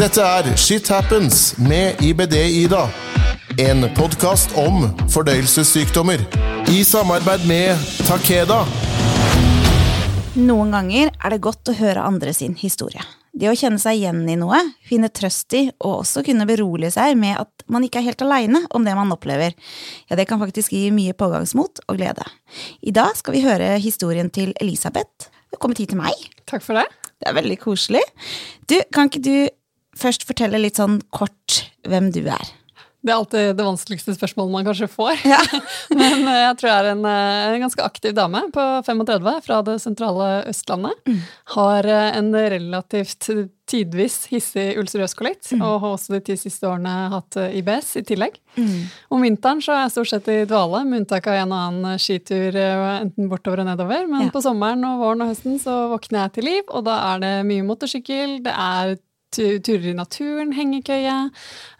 Dette er Shit Happens med IBD-Ida. En podkast om fordøyelsessykdommer. I samarbeid med Takeda. Noen ganger er det godt å høre andre sin historie. Det å kjenne seg igjen i noe, finne trøst i, og også kunne berolige seg med at man ikke er helt aleine om det man opplever, ja, det kan faktisk gi mye pågangsmot og glede. I dag skal vi høre historien til Elisabeth. Velkommen hit til meg. Takk for det. Det er veldig koselig. Du, kan ikke du først fortelle litt sånn kort hvem du er? Det er alltid det vanskeligste spørsmålet man kanskje får. Ja. Men eh, jeg tror jeg er en, eh, en, ganske aktiv dame på 35 fra det sentrale Østlandet. Mm. Har eh, en relativt tidvis hissig ulcerøs kolitt, mm. og har også de ti siste årene hatt IBS i tillegg. Mm. Om vinteren så er jeg stort sett i dvale, med unntak av en og annen skitur enten bortover og nedover. Men ja. på sommeren og våren og høsten så våkner jeg til liv, og da er det mye motorsykkel, det er turer i naturen, hengekøye,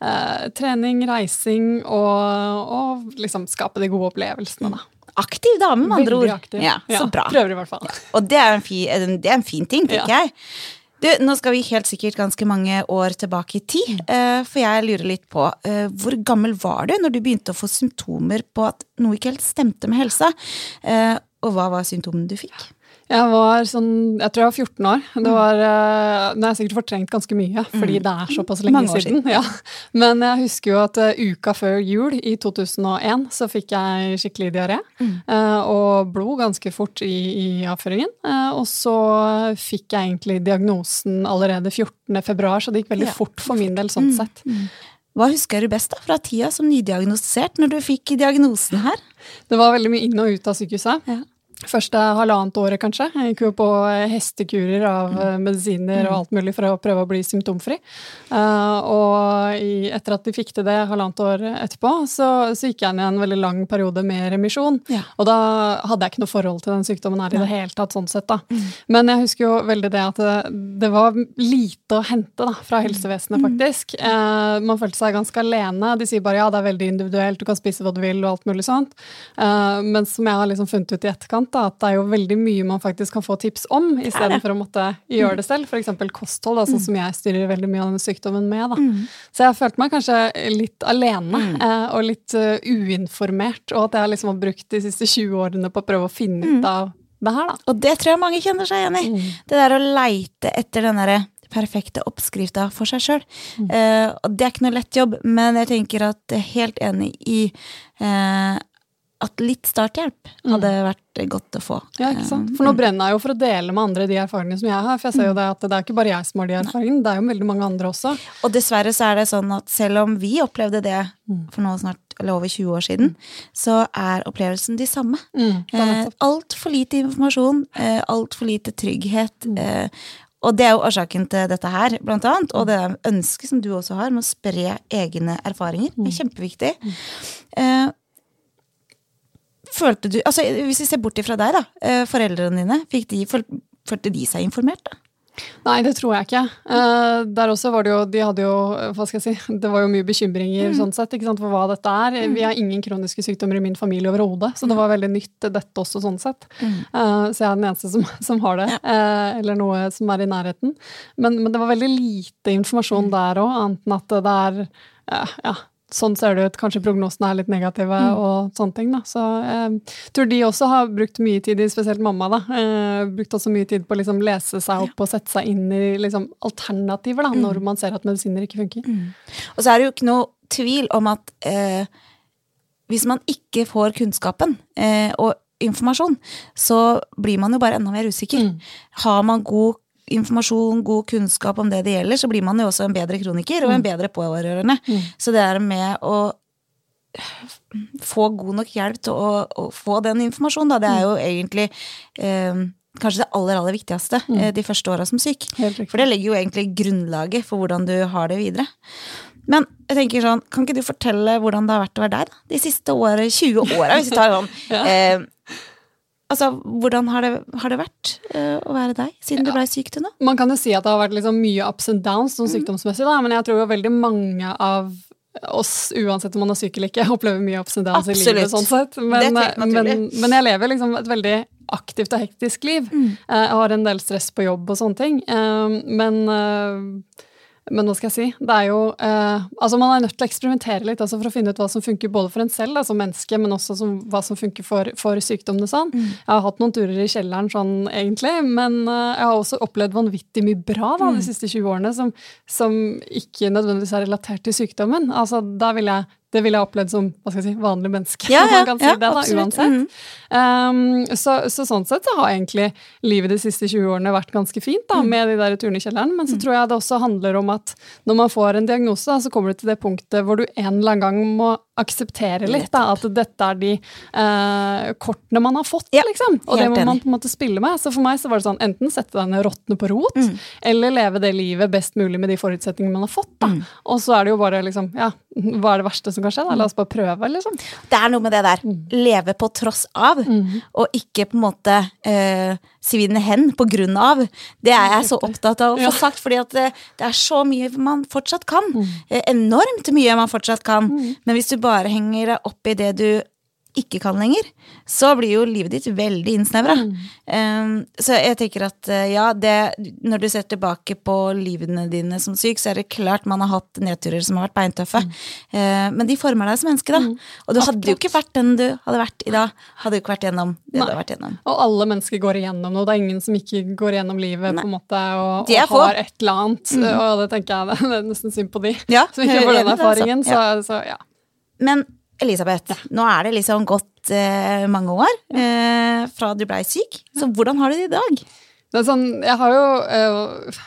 eh, trening, reising og, og, liksom skape de gode opplevelsene, da. Aktiv dame, med andre ord. Aktiv. Ja, så bra. Prøver i hvert fall. Ja. Og det er en fin, det er en fin ting, tenker ja. jeg. Du, nå skal vi helt sikkert ganske mange år tilbake i tid, mm. uh, for jeg lurer litt på uh, hvor gammel var du når du begynte å få symptomer på at noe ikke helt stemte med helsa? Og hva var symptomene du fikk? Jeg var sånn, jeg tror jeg var 14 år. Det var, uh, Nå har jeg sikkert fortrengt ganske mye, fordi mm. det er såpass lenge siden. siden. Ja. Men jeg husker jo at uh, uka før jul i 2001 så fikk jeg skikkelig diaré. Mm. Uh, og blod ganske fort i, i avføringen. og så fikk jeg egentlig diagnosen allerede 14. februar, så det gikk veldig ja. fort for min del sånn mm. sett. Mm. Hva husker du best da fra tida som nydiagnostisert, når du fikk diagnosen her? Det var veldig mye inn og ut av sykehuset. Ja første halvannet året, kanskje. Jeg gikk jo på hestekurer av mm. medisiner og mm. alt mulig for å prøve å bli symptomfri. Uh, og i, etter at de fikk til det halvannet år etterpå, så, så gikk jeg i en veldig lang periode med remisjon. Ja. Og da hadde jeg ikke noe forhold til den sykdommen her i det hele tatt, sånn sett, da. Mm. Men jeg husker jo veldig det at det, det var lite å hente da, fra helsevesenet, faktisk. Uh, man følte seg ganske alene. De sier bare ja, det er veldig individuelt, du kan spise hva du vil og alt mulig sånt. Uh, men som jeg har liksom funnet ut i etterkant, da, at det er jo veldig mye man faktisk kan få tips om, istedenfor å måtte gjøre det selv. F.eks. kosthold, da, sånn som jeg styrer veldig mye av denne sykdommen med. Da. Mm. Så jeg følte meg kanskje litt alene mm. eh, og litt uh, uinformert, og at jeg liksom har brukt de siste 20 årene på å prøve å finne ut mm. av det her. Da. Og det tror jeg mange kjenner seg igjen i. Mm. Det der å leite etter den derre perfekte oppskrifta for seg sjøl. Mm. Uh, og det er ikke noe lett jobb, men jeg tenker at jeg er helt enig i uh, at litt starthjelp hadde mm. vært godt å få. Ja, ikke sant? For nå brenner jeg jo for å dele med andre de erfaringene som jeg har. For jeg ser jo det at det er ikke bare jeg som har de erfaringene, det er jo veldig mange andre også. Og dessverre så er det sånn at selv om vi opplevde det mm. for nå snart eller over 20 år siden, så er opplevelsen de samme. Mm, eh, Altfor lite informasjon, eh, altfor lite trygghet. Mm. Eh, og det er jo årsaken til dette her, blant annet. Og det ønsket som du også har med å spre egne erfaringer, er mm. kjempeviktig. Mm. Eh, følte du altså Hvis vi ser bort ifra deg, da. Eh, foreldrene dine, de, følte de seg informert? da? Nei, det tror jeg ikke. Uh, der også var det jo De hadde jo Hva skal jeg si Det var jo mye bekymringer mm. sånn sett, ikke sant, for hva dette er. Mm. Vi har ingen kroniske sykdommer i min familie overhodet, så det var veldig nytt, dette også, sånn sett. Mm. Uh, så jeg er den eneste som, som har det. Ja. Eller noe som er i nærheten. Men, men, det var veldig lite informasjon mm. der òg, annet enn at det er ja, sånn ser det ut. Kanskje prognosene er litt negative mm. og sånne ting. da. Så jeg eh, tror de også har brukt mye tid, spesielt mamma, da, eh, brukt også mye tid på å liksom, lese seg opp og sette seg inn i liksom, alternativer da, mm. når man ser at medisiner ikke funker. Mm. Og så er det jo ikke noe tvil om at eh, hvis man ikke får kunnskapen eh, og informasjon, så blir man jo bare enda mer usikker. Mm. Har man god informasjon, god kunnskap om det det gjelder, så blir man jo også en bedre kroniker og en mm. bedre pårørende. Mm. Så det er med å få god nok hjelp til å, å få den informasjonen, da, det er jo mm. egentlig eh, kanskje det aller, aller viktigste mm. Eh, de første åra som syk. For det legger jo egentlig grunnlaget for hvordan du har det videre. Men jeg tenker sånn, kan ikke du fortelle hvordan det har vært å være deg da? de siste året, 20 åra, hvis vi tar sånn. ja. eh, Altså, Hvordan har det, har det vært uh, å være deg, siden ja. du ble syk til nå? Man kan jo si at det har vært liksom mye ups and downs sånn sykdomsmessig, da, men jeg tror jo veldig mange av oss, uansett om man er syk eller ikke, opplever mye ups and downs i livet. sånn sett. Men, men, men, jeg lever liksom et veldig aktivt og hektisk liv. Mm. Eh, jeg har en del stress på jobb og sånne ting. Men men hva skal jeg si? Det er jo eh, Altså, man er nødt til å eksperimentere litt altså, for å finne ut hva som funker både for en selv da, som menneske, men også som, hva som funker for, for sykdommene. Sånn. Mm. Jeg har hatt noen turer i kjelleren sånn, egentlig, men eh, jeg har også opplevd vanvittig mye bra da, Mm. de siste 20 årene som, som ikke nødvendigvis er relatert til sykdommen. Altså, da vil jeg det ville jeg opplevd som hva skal jeg si, vanlig menneske. Ja, ja, man kan si ja, det da, absolutt. uansett. Mhm. Um, så, så sånn sett så har egentlig livet de siste 20 årene vært ganske fint da, med de der turene i kjelleren. Men så tror jeg det også handler om at når man får en diagnose, så kommer du til det punktet hvor du en eller annen gang må akseptere litt da, at dette er de uh, kortene man har fått, liksom. Og det må man på en måte spille med. Så for meg så var det sånn enten sette deg ned råtne på rot, Mm. eller leve det livet best mulig med de forutsetningene man har fått. da. Mm. Og så er det jo bare liksom, ja, hva er det verste som kan skje? da? La oss bare prøve, liksom. Det er noe med det der. Leve på tross av, og ikke på en måte eh, svinne hen på grunn av. Det er jeg så opptatt av å få sagt, fordi at det, det er så mye man fortsatt kan. Mm. enormt mye man fortsatt kan. Men hvis du bare henger deg opp i det du ikke kan lenger, så blir jo livet ditt veldig innsnevra. Um, så jeg tenker at eh, ja, det, når du ser tilbake på livene dine som syk, så er det klart man har hatt nedturer som har vært beintøffe. Eh, men de former deg som menneske, da. Og du hadde jo ikke vært den du hadde vært i dag, hadde du ikke vært gjennom det du Nei. har vært gjennom. Og alle mennesker går igjennom noe. Det er ingen som ikke går igjennom livet Nei. på en måte og, og har et eller annet. Og det tenker jeg det er nesten synd på de Ja, som ikke får den altså. erfaringen. Så, Ja. så ja. Men Elisabeth, nå er det liksom gått eh, mange år eh, fra du blei syk. Så hvordan har du det i dag? Det er sånn, jeg har jo eh,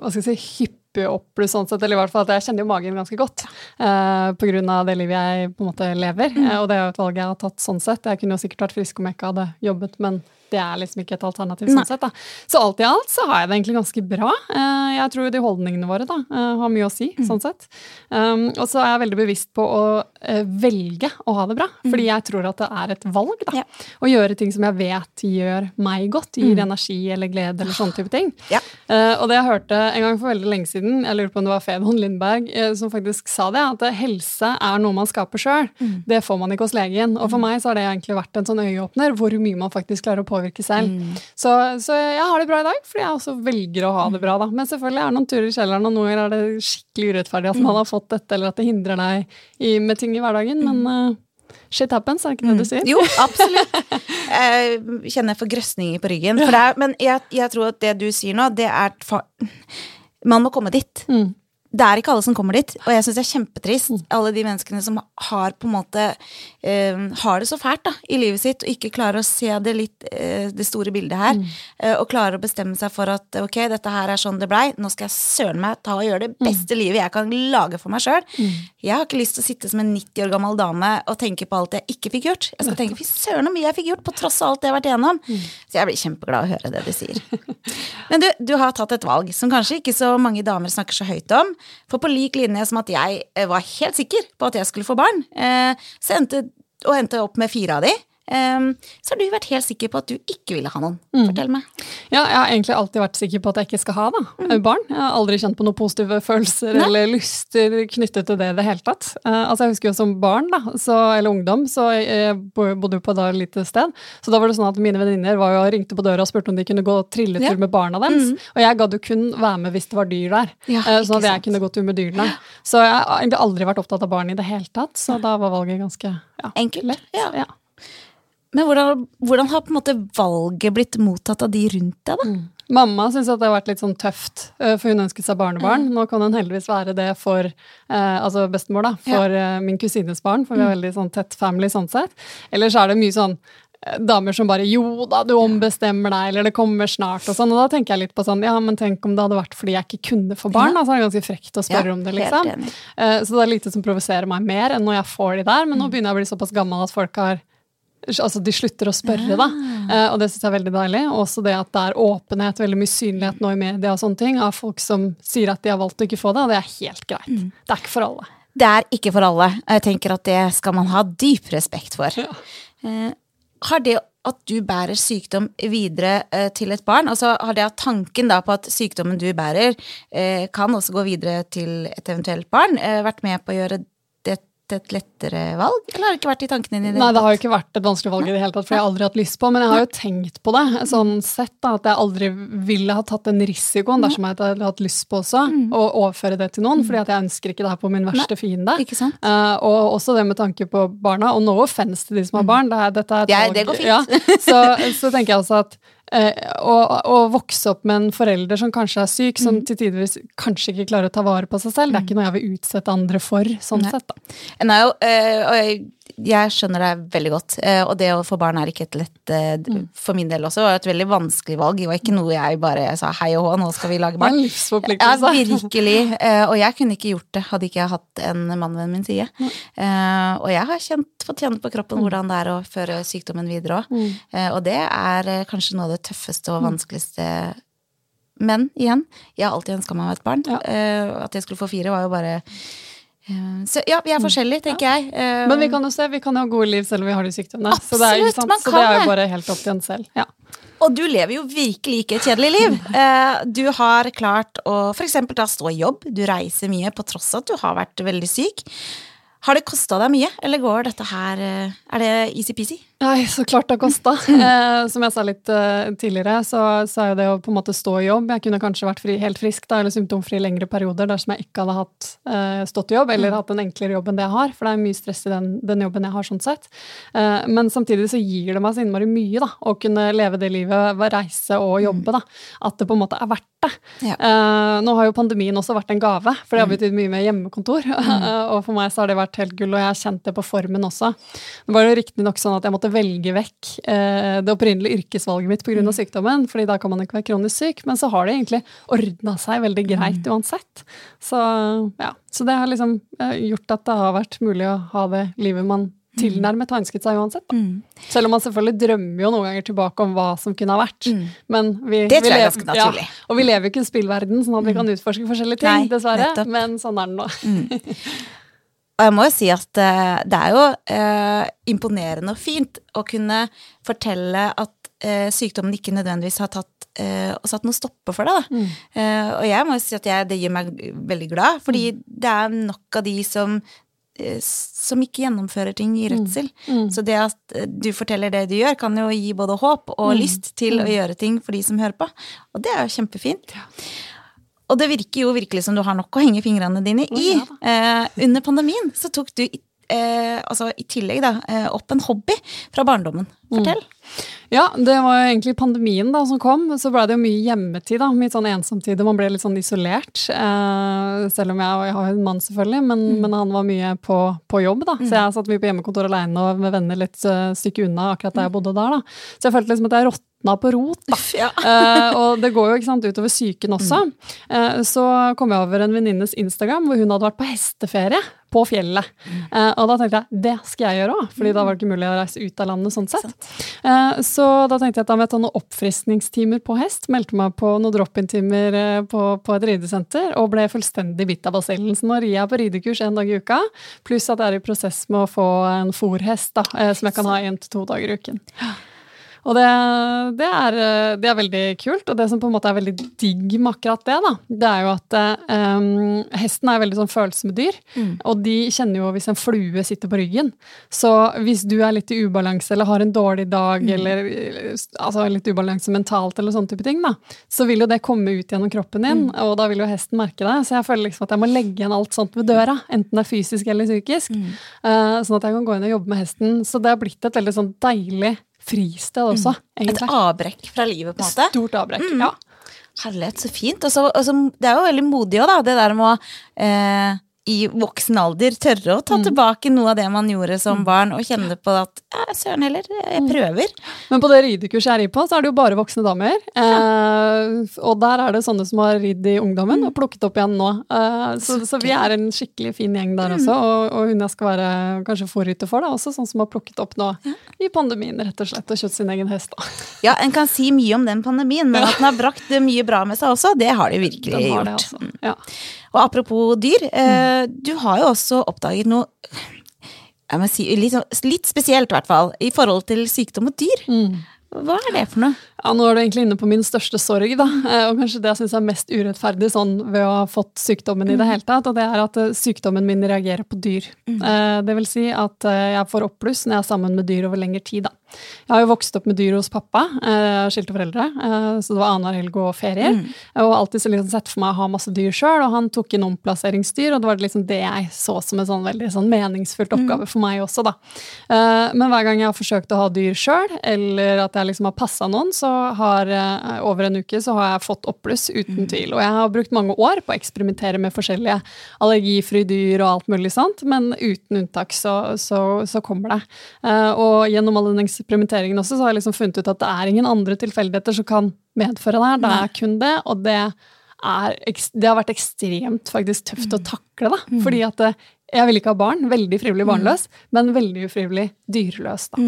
hva skal jeg si, hyppig oppbluss sånn sett, eller i hvert fall at jeg kjenner jo magen ganske godt. eh, av det livet jeg på en måte lever. Eh, og det er jo et valg jeg har tatt sånn sett. Jeg kunne jo sikkert vært frisk om jeg ikke hadde jobbet, men det er liksom ikke et alternativ sånn sett. da. Så alt i alt så har jeg det egentlig ganske bra. Eh, jeg tror de holdningene våre da, eh, har mye å si, sånn sett. Um, og så er jeg veldig bevisst på å eh, velge å ha det bra, fordi jeg tror at det er et valg. da. Ja. Å gjøre ting som jeg vet gjør meg godt, gir energi eller glede eller sånne type ting. Ja. Og det jeg hørte en gang for veldig lenge siden, jeg lurer på om det var Fedon Lindberg som faktisk sa det, at helse er noe man skaper sjøl. Det får man ikke hos legen. Og for meg så har det egentlig vært en sånn øyeåpner hvor mye man faktisk klarer å påvirke selv. Så, så jeg har det bra i dag, fordi jeg også velger å ha det bra. da. Men selvfølgelig er det noen turer i kjelleren, og noen ganger er det skikkelig urettferdig at man har fått dette, eller at det hindrer deg i, med ting i hverdagen. Men eh, shit happens, er det ikke det du sier? Jo, absolutt. Jeg kjenner forgrøsninger på ryggen. For det er, men jeg, jeg tror at det du sier nå, det er Man må komme dit. Mm. Det er ikke alle som kommer dit, og jeg syns det er kjempetrist. Alle de menneskene som har på en måte eh, Har det så fælt da, i livet sitt og ikke klarer å se det litt eh, det store bildet her. eh, og klarer å bestemme seg for at ok, dette her er sånn det blei, nå skal jeg søren meg ta og gjøre det beste livet jeg kan lage for meg sjøl. Jeg har ikke lyst til å sitte som en 90 år gammel dame og tenke på alt jeg ikke fikk gjort. Jeg skal tenke fy søren så mye jeg fikk gjort på tross av alt det jeg har vært igjennom. Så jeg blir kjempeglad å høre det du sier. Men du, du har tatt et valg som kanskje ikke så mange damer snakker så høyt om. For på lik linje som at jeg eh, var helt sikker på at jeg skulle få barn, eh, så endte, og endte opp med fire av de, så har du vært helt sikker på at du ikke ville ha noen. Fortell meg. Ja, jeg har egentlig alltid vært sikker på at jeg ikke skal ha da, barn. Jeg har aldri kjent på noen positive følelser Nei. eller lyster knyttet til det i det hele tatt. Eh, altså Jeg husker jo som barn, da, så, eller ungdom, så jeg bodde jo på et lite sted. Så da var det sånn at mine venninner var jo ringte på døra og spurte om de kunne gå trilletur Ja. med barna deres. Og jeg gadd jo kun være med hvis det var dyr der, Ja, eh, sånn at jeg sant. kunne gå tur med dyrene. Så jeg har egentlig aldri vært opptatt av barn i det hele tatt, så da var valget ganske ja, Enkelt. lett. Ja. Men hvordan, hvordan har på en måte valget blitt mottatt av de rundt deg, da? Mamma syns det har vært litt sånn tøft, eh, for hun ønsket seg barnebarn. Nå kan hun heldigvis være det for eh, altså bestemor, da, for ja. min kusines barn, for vi er veldig sånn tett family sånn sett. Ellers er det mye sånn eh, damer som bare 'jo da, du ombestemmer deg', eller 'det kommer snart', og sånn. Og da tenker jeg litt på sånn 'ja, men tenk om det hadde vært fordi jeg ikke kunne få barn', Ja. Altså, så er det ganske frekt å spørre Ja, om det, liksom. Eh, så det er lite som provoserer meg mer enn når jeg får de der, men nå begynner jeg å bli såpass gammel at folk har Altså, de slutter å spørre, da. Eh, og det syns jeg er veldig deilig. Også det at det er åpenhet, veldig mye synlighet nå i media og sånne ting, av folk som sier at de har valgt å ikke få det, og det er helt greit. Det er ikke for alle. Det er ikke for alle. Jeg tenker at det skal man ha dyp respekt for. Ja. Eh, har det at du bærer sykdom videre eh, til et barn, altså har det at tanken da på at sykdommen du bærer, eh, kan også gå videre til et eventuelt barn, vært med på å gjøre det et lettere valg? Eller har det ikke vært i tankene dine? Nei, det har jo ikke vært et vanskelig valg i det hele tatt, for jeg har aldri hatt lyst på, men jeg har jo tenkt på det, sånn sett da, at jeg aldri ville ha tatt den risikoen dersom jeg hadde hatt lyst på også, å overføre det til noen, fordi at jeg ønsker ikke det her på min verste fiende. Ikke sant? Eh, og også det med tanke på barna, og no offense til de som har barn. Det, er, dette er et Ja, valg- det går fint. Ja, så, så tenker jeg altså at å, å vokse opp med en forelder som kanskje er syk, som Mm. til tider kanskje ikke klarer å ta vare på seg selv, det er ikke noe jeg vil utsette andre for, sånn Nei. sett. da. En er eh, og jeg, jeg skjønner deg veldig godt, eh, og det å få barn er ikke et lett eh, Mm. For min del også var et veldig vanskelig valg. Det var ikke noe jeg bare sa hei og hå, nå skal vi lage barn. Ja, virkelig. Eh, og jeg kunne ikke gjort det hadde ikke jeg hatt en mann ved min side. Og jeg har kjent, fått kjenne på kroppen hvordan det er å føre sykdommen videre òg. Mm. Og det er kanskje noe av det tøffeste og vanskeligste. Men igjen, jeg har alltid ønska meg et barn. At jeg skulle få fire, var jo bare Så ja, vi er forskjellige, tenker jeg. Eh, Men vi kan jo se, vi kan ha gode liv selv om vi har de sykdommene. så det er, Absolutt, sant? man så det er jo bare helt opp til en selv. Ja. Og du lever jo virkelig ikke et kjedelig liv. Eh, du har klart å f.eks. da stå i jobb, du reiser mye på tross av at du har vært veldig syk. Har det kosta deg mye, eller går dette her eh, Er det easy-peasy? Nei, så klart det har kosta. Eh, som jeg sa litt eh, tidligere, så, så er jo det å på en måte stå i jobb Jeg kunne kanskje vært fri, helt frisk da, eller symptomfri i lengre perioder dersom jeg ikke hadde hatt eh, stått i jobb, eller hatt en enklere jobb enn det jeg har, for det er mye stress i den, den jobben jeg har, sånn sett. Men samtidig så gir det meg så innmari mye, da, å kunne leve det livet, reise og jobbe, da. At det på en måte er verdt det. Ja. Nå har jo pandemien også vært en gave, for det har betydd mye med hjemmekontor. og for meg så har det vært helt gull, og jeg har kjent det på formen også. Det var jo riktignok sånn at jeg måtte velge vekk eh, det opprinnelige yrkesvalget mitt pga. av sykdommen, fordi da kan man ikke være kronisk syk, men så har det egentlig ordna seg veldig greit uansett. Så ja, så det har liksom eh, gjort at det har vært mulig å ha det livet man tilnærmet har ønsket seg uansett. Da. Selv om man selvfølgelig drømmer jo noen ganger tilbake om hva som kunne ha vært. Men vi, Det tror jeg er ganske naturlig. Ja, og vi lever jo ikke i en spillverden, sånn at vi kan utforske forskjellige ting, Nei, dessverre. nettopp. Men sånn er det nå. Og jeg må jo si at eh, det er jo eh, imponerende og fint å kunne fortelle at eh, sykdommen ikke nødvendigvis har tatt eh, satt noe stopper for deg. Da. Eh, og jeg må jo si at jeg, det gjør meg veldig glad, fordi det er nok av de som eh, som ikke gjennomfører ting i redsel. Så det at du forteller det du gjør, kan jo gi både håp og lyst til å gjøre ting for de som hører på. Og det er jo kjempefint. Og det virker jo virkelig som du har nok å henge fingrene dine i. Eh, under pandemien så tok du i- eh, altså, i tillegg da, eh, opp en hobby fra barndommen. Fortell. Ja, det var jo egentlig pandemien da som kom. Så ble det jo mye hjemmetid, da. Mye sånn ensomtid, og man ble litt sånn isolert. Eh, selv om jeg, jeg har en mann, selvfølgelig, men, men han var mye på, på jobb, da. Så jeg satt mye på hjemmekontor alene og med venner litt uh, stykke unna akkurat der jeg bodde der, da. Så jeg følte liksom at jeg rått på rot. Ja. uh, og det går jo ikke sant, utover psyken også. Eh, så kom jeg over en venninnes Instagram hvor hun hadde vært på hesteferie på fjellet. Eh, og da tenkte jeg det skal jeg gjøre òg, fordi da var det ikke mulig å reise ut av landet sånn sett. Eh, så da tenkte jeg at da må jeg ta noen oppfriskningstimer på hest. Meldte meg på noen drop-in-timer eh, på, på et ridesenter og ble fullstendig bitt av basillen. Så nå rir jeg på ridekurs en dag i uka, pluss at jeg er i prosess med å få en fòrhest eh, som jeg kan ha én til to dager i uken. Og det, det, er, eh, det er veldig kult, og det som på en måte er veldig digg med akkurat det, da, det er jo at um, hesten er veldig sånn følsomme dyr, og de kjenner jo hvis en flue sitter på ryggen. Så hvis du er litt i ubalanse eller har en dårlig dag eller eh, altså litt ubalanse mentalt eller sånne type ting, da, så vil jo det komme ut gjennom kroppen din, og da vil jo hesten merke det. Så jeg føler liksom at jeg må legge igjen alt sånt ved døra, enten det er fysisk eller psykisk, Uh, sånn at jeg kan gå inn og jobbe med hesten. Så det har blitt et veldig sånn deilig fristed også, Et avbrekk fra livet, på en måte. Stort avbrekk, ja. Herlighet, så fint. Og så, det er jo veldig modig òg, da, det der med å eh, i voksen alder tørre å ta tilbake noe av det man gjorde som barn, og kjenne på at ja, søren heller, jeg prøver. Men på det ridekurset jeg rir på, så er det jo bare voksne damer. Eh, og der er det sånne som har ridd i ungdommen og plukket opp igjen nå. Eh, så, så vi er en skikkelig fin gjeng der også, og, og hun jeg skal være kanskje forrytter for, da, også sånn som har plukket opp nå i pandemien, rett og slett, og kjøpt sin egen hest. da. Ja, en kan si mye om den pandemien, men at den har brakt mye bra med seg også, det har de virkelig Den har gjort. det, altså. Ja. Og apropos dyr, eh, du har jo også oppdaget noe si, litt, sånn- litt spesielt, i hvert fall, i forhold til sykdom og dyr. Hva er det for noe? Ja, Nå er du egentlig inne på min største sorg, da. Eh, og kanskje det jeg syns er mest urettferdig sånn ved å ha fått sykdommen i det hele tatt, og det er at eh, sykdommen min reagerer på dyr. Mm. Det vil si at eh, jeg får oppbluss når jeg er sammen med dyr over lengre tid, da. Jeg har jo vokst opp med dyr hos pappa, eh, skilte foreldre, eh, så det var annenhver helg og ferier. Og alltid så liksom sett for meg å ha masse dyr sjøl, og han tok inn omplasseringsdyr, og det var liksom det jeg så som en sånn veldig sånn meningsfullt oppgave for meg også, da. Eh, Men hver gang jeg har forsøkt å ha dyr sjøl, eller at jeg liksom har passa noen, så har eh, over en uke så har jeg fått oppbluss, uten tvil. Og jeg har brukt mange år på å eksperimentere med forskjellige allergifrie dyr og alt mulig sånt, men uten unntak så, så, så kommer det. Eh, Og gjennom all den eksperimenteringen også, så har jeg liksom funnet ut at det er ingen andre tilfeldigheter som kan medføre det her. Det er kun det, og det er, det har vært ekstremt faktisk tøft å takle, da. Fordi at eh, jeg ville ikke ha barn, veldig frivillig barnløs, men veldig ufrivillig dyreløs, da.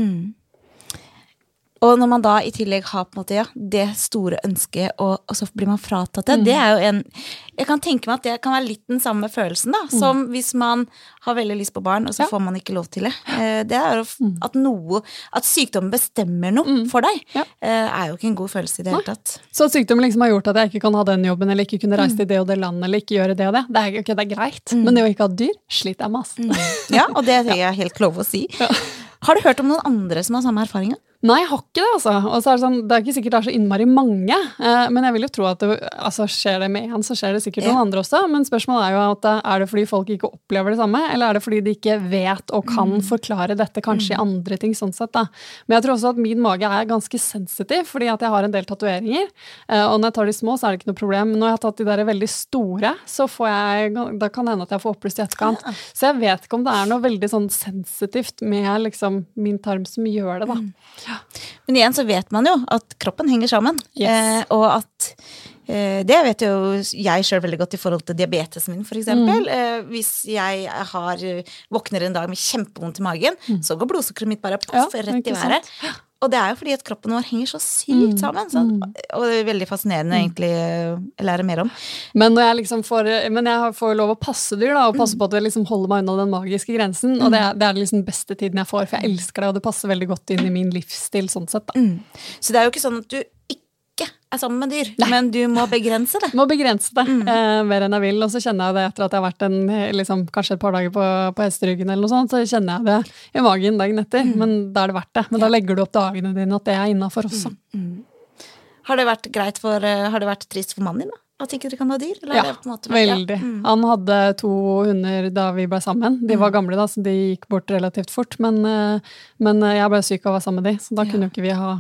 Og når man da i tillegg har på en måte, ja, det store ønsket, og, og så blir man fratatt det, det er jo en Jeg kan tenke meg at det kan være litt den samme følelsen, da, som hvis man har veldig lyst på barn, og så Ja. får man ikke lov til det. Eh, Det er jo at noe At sykdommen bestemmer noe for deg, Ja. eh, er jo ikke en god følelse i det hele tatt. Så at sykdommen liksom har gjort at jeg ikke kan ha den jobben, eller ikke kunne reise til det og det landet, eller ikke gjøre det og det, det er, jo ikke- det er greit. Men det å ikke ha dyr, sliter jeg med, ass. Ja, og det er helt lov å si. Har du hørt om noen andre som har samme erfaringa? Nei, jeg har ikke det, altså. Og så er det sånn, det er ikke sikkert det er så innmari mange, eh, men jeg vil jo tro at det, altså, skjer det med én, så skjer det sikkert Ja. noen andre også. Men spørsmålet er jo at eh, er det fordi folk ikke opplever det samme, eller er det fordi de ikke vet og kan Mm. forklare dette kanskje i andre ting, sånn sett, da. Men jeg tror også at min mage er ganske sensitiv, fordi at jeg har en del tatoveringer. eh, Og når jeg tar de små, så er det ikke noe problem. Men når jeg har tatt de der veldig store, så får jeg, da kan det hende at jeg får opplyst i etterkant. Så jeg vet ikke om det er noe veldig sånn sensitivt med liksom min tarm som gjør det, da. Mm. Men igjen så vet man jo at kroppen henger sammen. Yes. Eh, og at eh, Det vet jo jeg sjøl veldig godt i forhold til diabetesen min, f.eks. eksempel Eh, hvis jeg har, våkner en dag med kjempevondt i magen, så går blodsukkeret mitt bare poff Ja, rett i været. været. Og det er jo fordi at kroppen vår henger så sykt sammen. Så, og det er veldig fascinerende egentlig eh, å lære mer om. Men, når jeg liksom får, men jeg får lov å passe dyr, da, og passe på at jeg liksom holder meg unna den magiske grensen. Og det, er- det er liksom den beste tiden jeg får, for jeg elsker det, og det passer veldig godt inn i min livsstil. sånn sett da. Så det er jo ikke sånn at du er sammen med dyr, men du må begrense det. Må begrense det eh, mer enn jeg vil. Og så kjenner jeg det etter at jeg har vært en, liksom, kanskje et par dager på, på hesteryggen, eller noe sånt, så kjenner jeg det i magen dagen etter. Men da er det verdt det. Men da legger du opp dagene dine at det er innafor også. Har det vært greit for eh, Har det vært trist for mannen din, da? At ikke dere kan ha dyr? Eller Ja, måte- ja. veldig. Han hadde to hunder da vi ble sammen. De var gamle, da, så de gikk bort relativt fort. Men, eh, men jeg ble syk av å være sammen med de, så da Ja. kunne jo ikke vi ha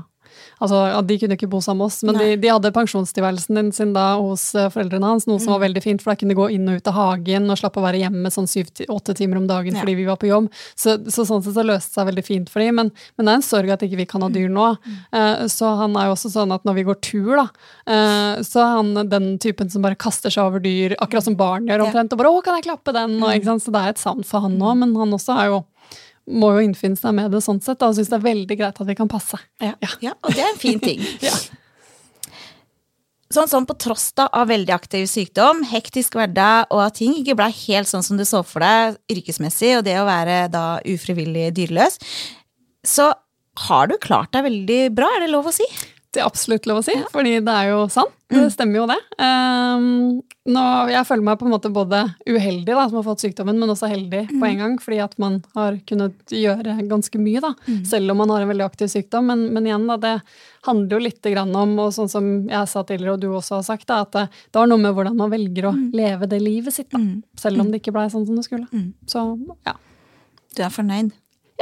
Altså, De kunne ikke bo sammen med oss, men de, de hadde pensjonstilværelsen sin da hos eh, foreldrene hans, noe som Mm. var veldig fint, for da kunne de gå inn og ut av hagen og slappe å være hjemme sånn syv-åtte timer om dagen Ja. fordi vi var på jobb. Så, så sånn sett så løste det seg veldig fint for dem, men, men det er en sorg at ikke vi kan ha dyr nå. Mm. Eh, Så han er jo også sånn at når vi går tur, da, uh, så er han den typen som bare kaster seg over dyr, akkurat som barn gjør omtrent, og bare 'å, kan jeg klappe den?' Og, sant? Så det er et savn for han òg, men han også er jo må jo innfinne seg med det sånn sett, da, og syns det er veldig greit at vi kan passe. Ja. ja, og det er en fin ting. Ja. Sånn, sånn på tross da av veldig aktiv sykdom, hektisk hverdag, og at ting ikke ble helt sånn som du så for deg yrkesmessig, og det å være da ufrivillig dyreløs, så har du klart deg veldig bra, er det lov å si? Det absolutt lov å si, fordi det er jo sant. Det stemmer jo det. Um, nå, jeg føler meg på en måte både uheldig da, som har fått sykdommen, men også heldig på en gang, fordi at man har kunnet gjøre ganske mye, da, selv om man har en veldig aktiv sykdom. Men, men igjen, da, det handler jo litt grann om, og sånn som jeg sa tidligere, og du også har sagt, da, at det, det har noe med hvordan man velger å leve det livet sitt, da, selv om det ikke blei sånn som det skulle. Så ja, Du er fornøyd?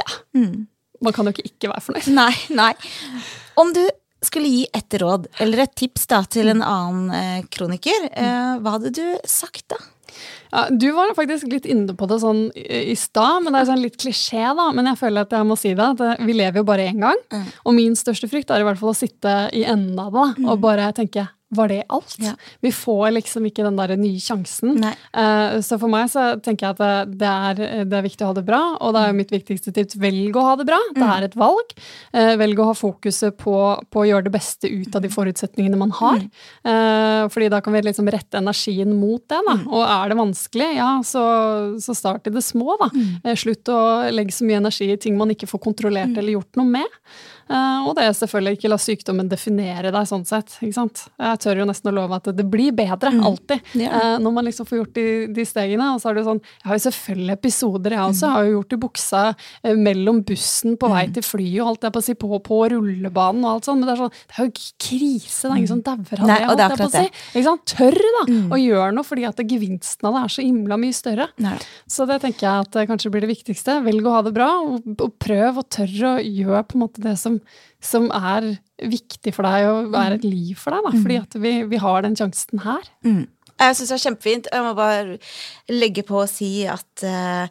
Ja. man kan jo ikke ikke være fornøyd. Nei, nei. Om du skulle gi et råd, eller et tips da, til en annen eh, kroniker, eh, hva hadde du sagt da? Ja, du var faktisk litt inne på det sånn i i stad, men det er sånn litt klisjé, da. Men jeg føler at jeg må si det, at eh, vi lever jo bare én gang. Og min største frykt er i hvert fall å sitte i enden av det og bare tenke var det alt? Ja. Vi får liksom ikke den der nye sjansen. Eh, så for meg så tenker jeg at det, er, det er viktig å ha det bra, og det er jo mitt viktigste tips velg å ha det bra. Det er et valg. Eh, velg å ha fokuset på, på å gjøre det beste ut av de forutsetningene man har. Eh, fordi da kan vi liksom rette energien mot det. Da. Og er det vanskelig, ja, så, så start i det små. Da. Eh, slutt å legge så mye energi i ting man ikke får kontrollert eller gjort noe med. Uh, og det er selvfølgelig ikke la sykdommen definere deg sånn sett. ikke sant? Jeg tør jo nesten å love at det blir bedre, mm. alltid. Yeah. Uh, når man liksom får gjort de, de, stegene. Og så er det jo sånn Jeg har jo selvfølgelig episoder, jeg også. Mm. Jeg har jo gjort i buksa uh, mellom bussen på vei mm. til flyet og alt jeg på å si, på, på rullebanen og alt sånt. Men det er sånn, det er jo krise. Det er ingen som dauer av det. Holdt jeg på å si. Ikke sant? Tør da mm. å gjøre noe, fordi at gevinsten av det er så himla mye større. Nei. Så det tenker jeg at kanskje blir det viktigste. Velg å ha det bra, og, og prøv og tør å gjøre på en måte det som, som er viktig for deg, og er et liv for deg. Da, fordi at vi, vi har den sjansen her. Mm. Jeg syns det er kjempefint. Jeg må bare legge på å si at uh,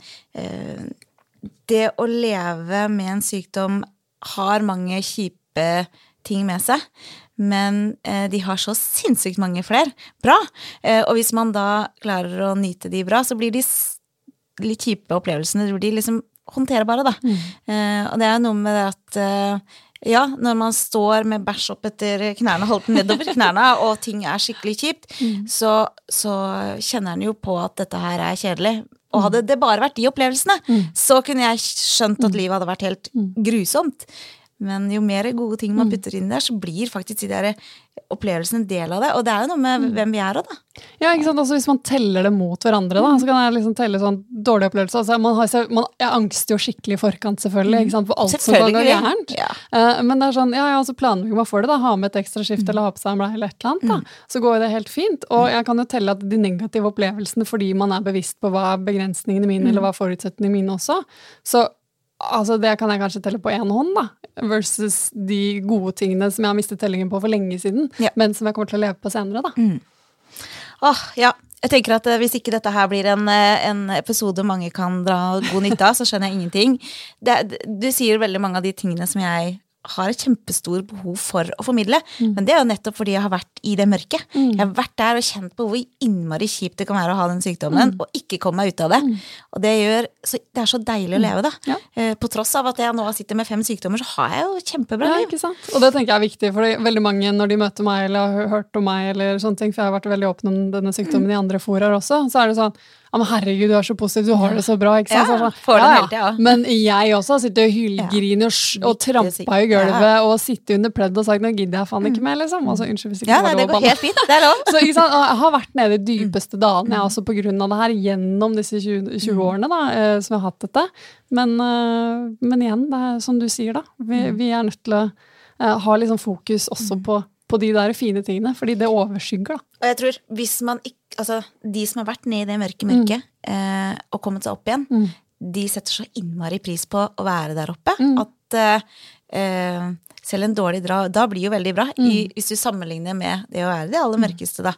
det å leve med en sykdom har mange kjipe ting med seg men eh, de har så sinnssykt mange flere bra. Eh, og hvis man da klarer å nyte de bra, så blir de litt kjipe opplevelsene de blir liksom håndterbare, da. Mm. Eh, og det er noe med det at eh, ja, når man står med bæsj opp etter knærne, holdt nedover knærne, og ting er skikkelig kjipt, mm. så, så, kjenner en jo på at dette her er kjedelig. Og hadde det bare vært de opplevelsene, mm. så kunne jeg skjønt at mm. livet hadde vært helt mm. grusomt. Men jo mer gode ting man mm. putter inn der, så blir faktisk de der opplevelsene en del av det. Og det er jo noe med mm. hvem vi er òg, da. Ja, ikke sant? Også Hvis man teller det mot hverandre, da, så kan jeg liksom telle sånn dårlige opplevelser. Altså, man har, man, jeg angster jo skikkelig i forkant, selvfølgelig, ikke sant? for alt som kan gå gærent. Ja. Uh, men det er sånn, ja, ja, så planlegger man for det. da, Ha med et ekstra skift mm. eller ha på seg en blei eller et eller annet. da, mm. Så går det helt fint. Og jeg kan jo telle at de negative opplevelsene fordi man er bevisst på hva er begrensningene mine, mm. eller hva er forutsetningene mine også. Så altså det kan jeg kanskje telle på én hånd, da. Versus de gode tingene som jeg har mistet tellingen på for lenge siden, ja. men som jeg kommer til å leve på senere, da. Mm. Åh, ja. Jeg tenker at eh, Hvis ikke dette her blir en, eh, en episode mange kan dra god nytte av, så skjønner jeg ingenting. Det, du sier veldig mange av de tingene som jeg har et kjempestor behov for å formidle. Mm. Men det er jo nettopp fordi jeg har vært i det mørket. Mm. Jeg har vært der og kjent på hvor innmari kjipt det kan være å ha den sykdommen mm. og ikke komme meg ut av det. Mm. Og det, gjør, så, det er så deilig å mm. leve, da. Ja. Eh, på tross av at jeg nå sitter med fem sykdommer, så har jeg jo kjempebra ja, ikke sant? Og det tenker jeg er viktig, for veldig mange når de møter meg eller har hørt om meg, eller sånne ting, for jeg har vært veldig åpen om denne sykdommen mm. i andre foraer også, så er det sånn men herregud, du er så positiv, du har det så bra. ikke sant? Ja, får ja, ja. Ja. Men jeg også har sittet og hylgriner og, og trampa i gulvet og sittet under pledd og sagt 'nå gidder jeg faen ikke mm. mer', liksom. Altså, unnskyld hvis ikke ja, nei, det går helt fint, det er lov. så ikke sant? Jeg har vært nede i dypeste dalene, jeg også på grunn av det her, gjennom disse 20, 20 mm. årene da, eh, som jeg har hatt dette. Men, eh, men igjen, det er som du sier, da. Vi, mm. vi er nødt til å uh, ha liksom fokus også på på de der fine tingene, fordi det overskygger, da. Og jeg tror hvis man ikke Altså, de som har vært nede i det mørke mørket mm. eh, og kommet seg opp igjen, mm. de setter så innmari pris på å være der oppe mm. at eh, selv en dårlig dra da blir jo veldig bra, i, mm. hvis du sammenligner med det å være det aller mm. mørkeste, da.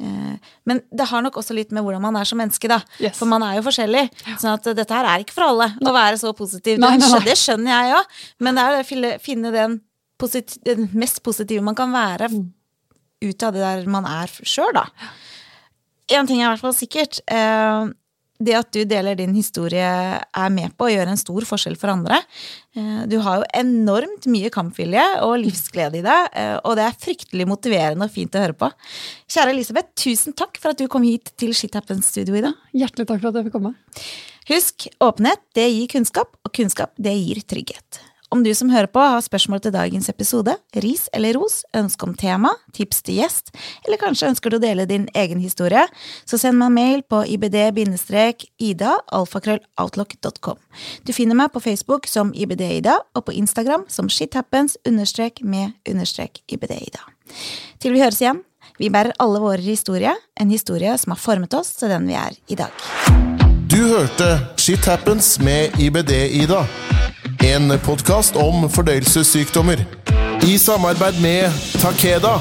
Eh, men det har nok også litt med hvordan man er som menneske, da. Yes. For man er jo forskjellig. sånn at dette her er ikke for alle å være så positiv. Nei, nei, nei. Det skjønner jeg òg, men det er å finne den det mest positive man kan være mm. ut av det der man er sjøl, da. Én ting er i hvert fall sikkert. Eh, det at du deler din historie, er med på å gjøre en stor forskjell for andre. Eh, du har jo enormt mye kampvilje og livsglede i deg, eh, og det er fryktelig motiverende og fint å høre på. Kjære Elisabeth, tusen takk for at du kom hit til Shit Happens Studio i dag. Hjertelig takk for at jeg fikk komme. Husk, åpenhet det gir kunnskap, og kunnskap det gir trygghet. Om du som hører på har spørsmål til dagens episode, ris eller ros, ønske om tema, tips til gjest, eller kanskje ønsker du å dele din egen historie, så send meg en mail på ibd-ida alfakrølloutlook.com. Du finner meg på Facebook som ibd-ida, og på Instagram som shithappens-med-ibd-ida. Til vi høres igjen, vi bærer alle våre historie, en historie som har formet oss til den vi er i dag. Du hørte Shit Happens med IBD-Ida. En podkast om fordøyelsessykdommer. I samarbeid med Takeda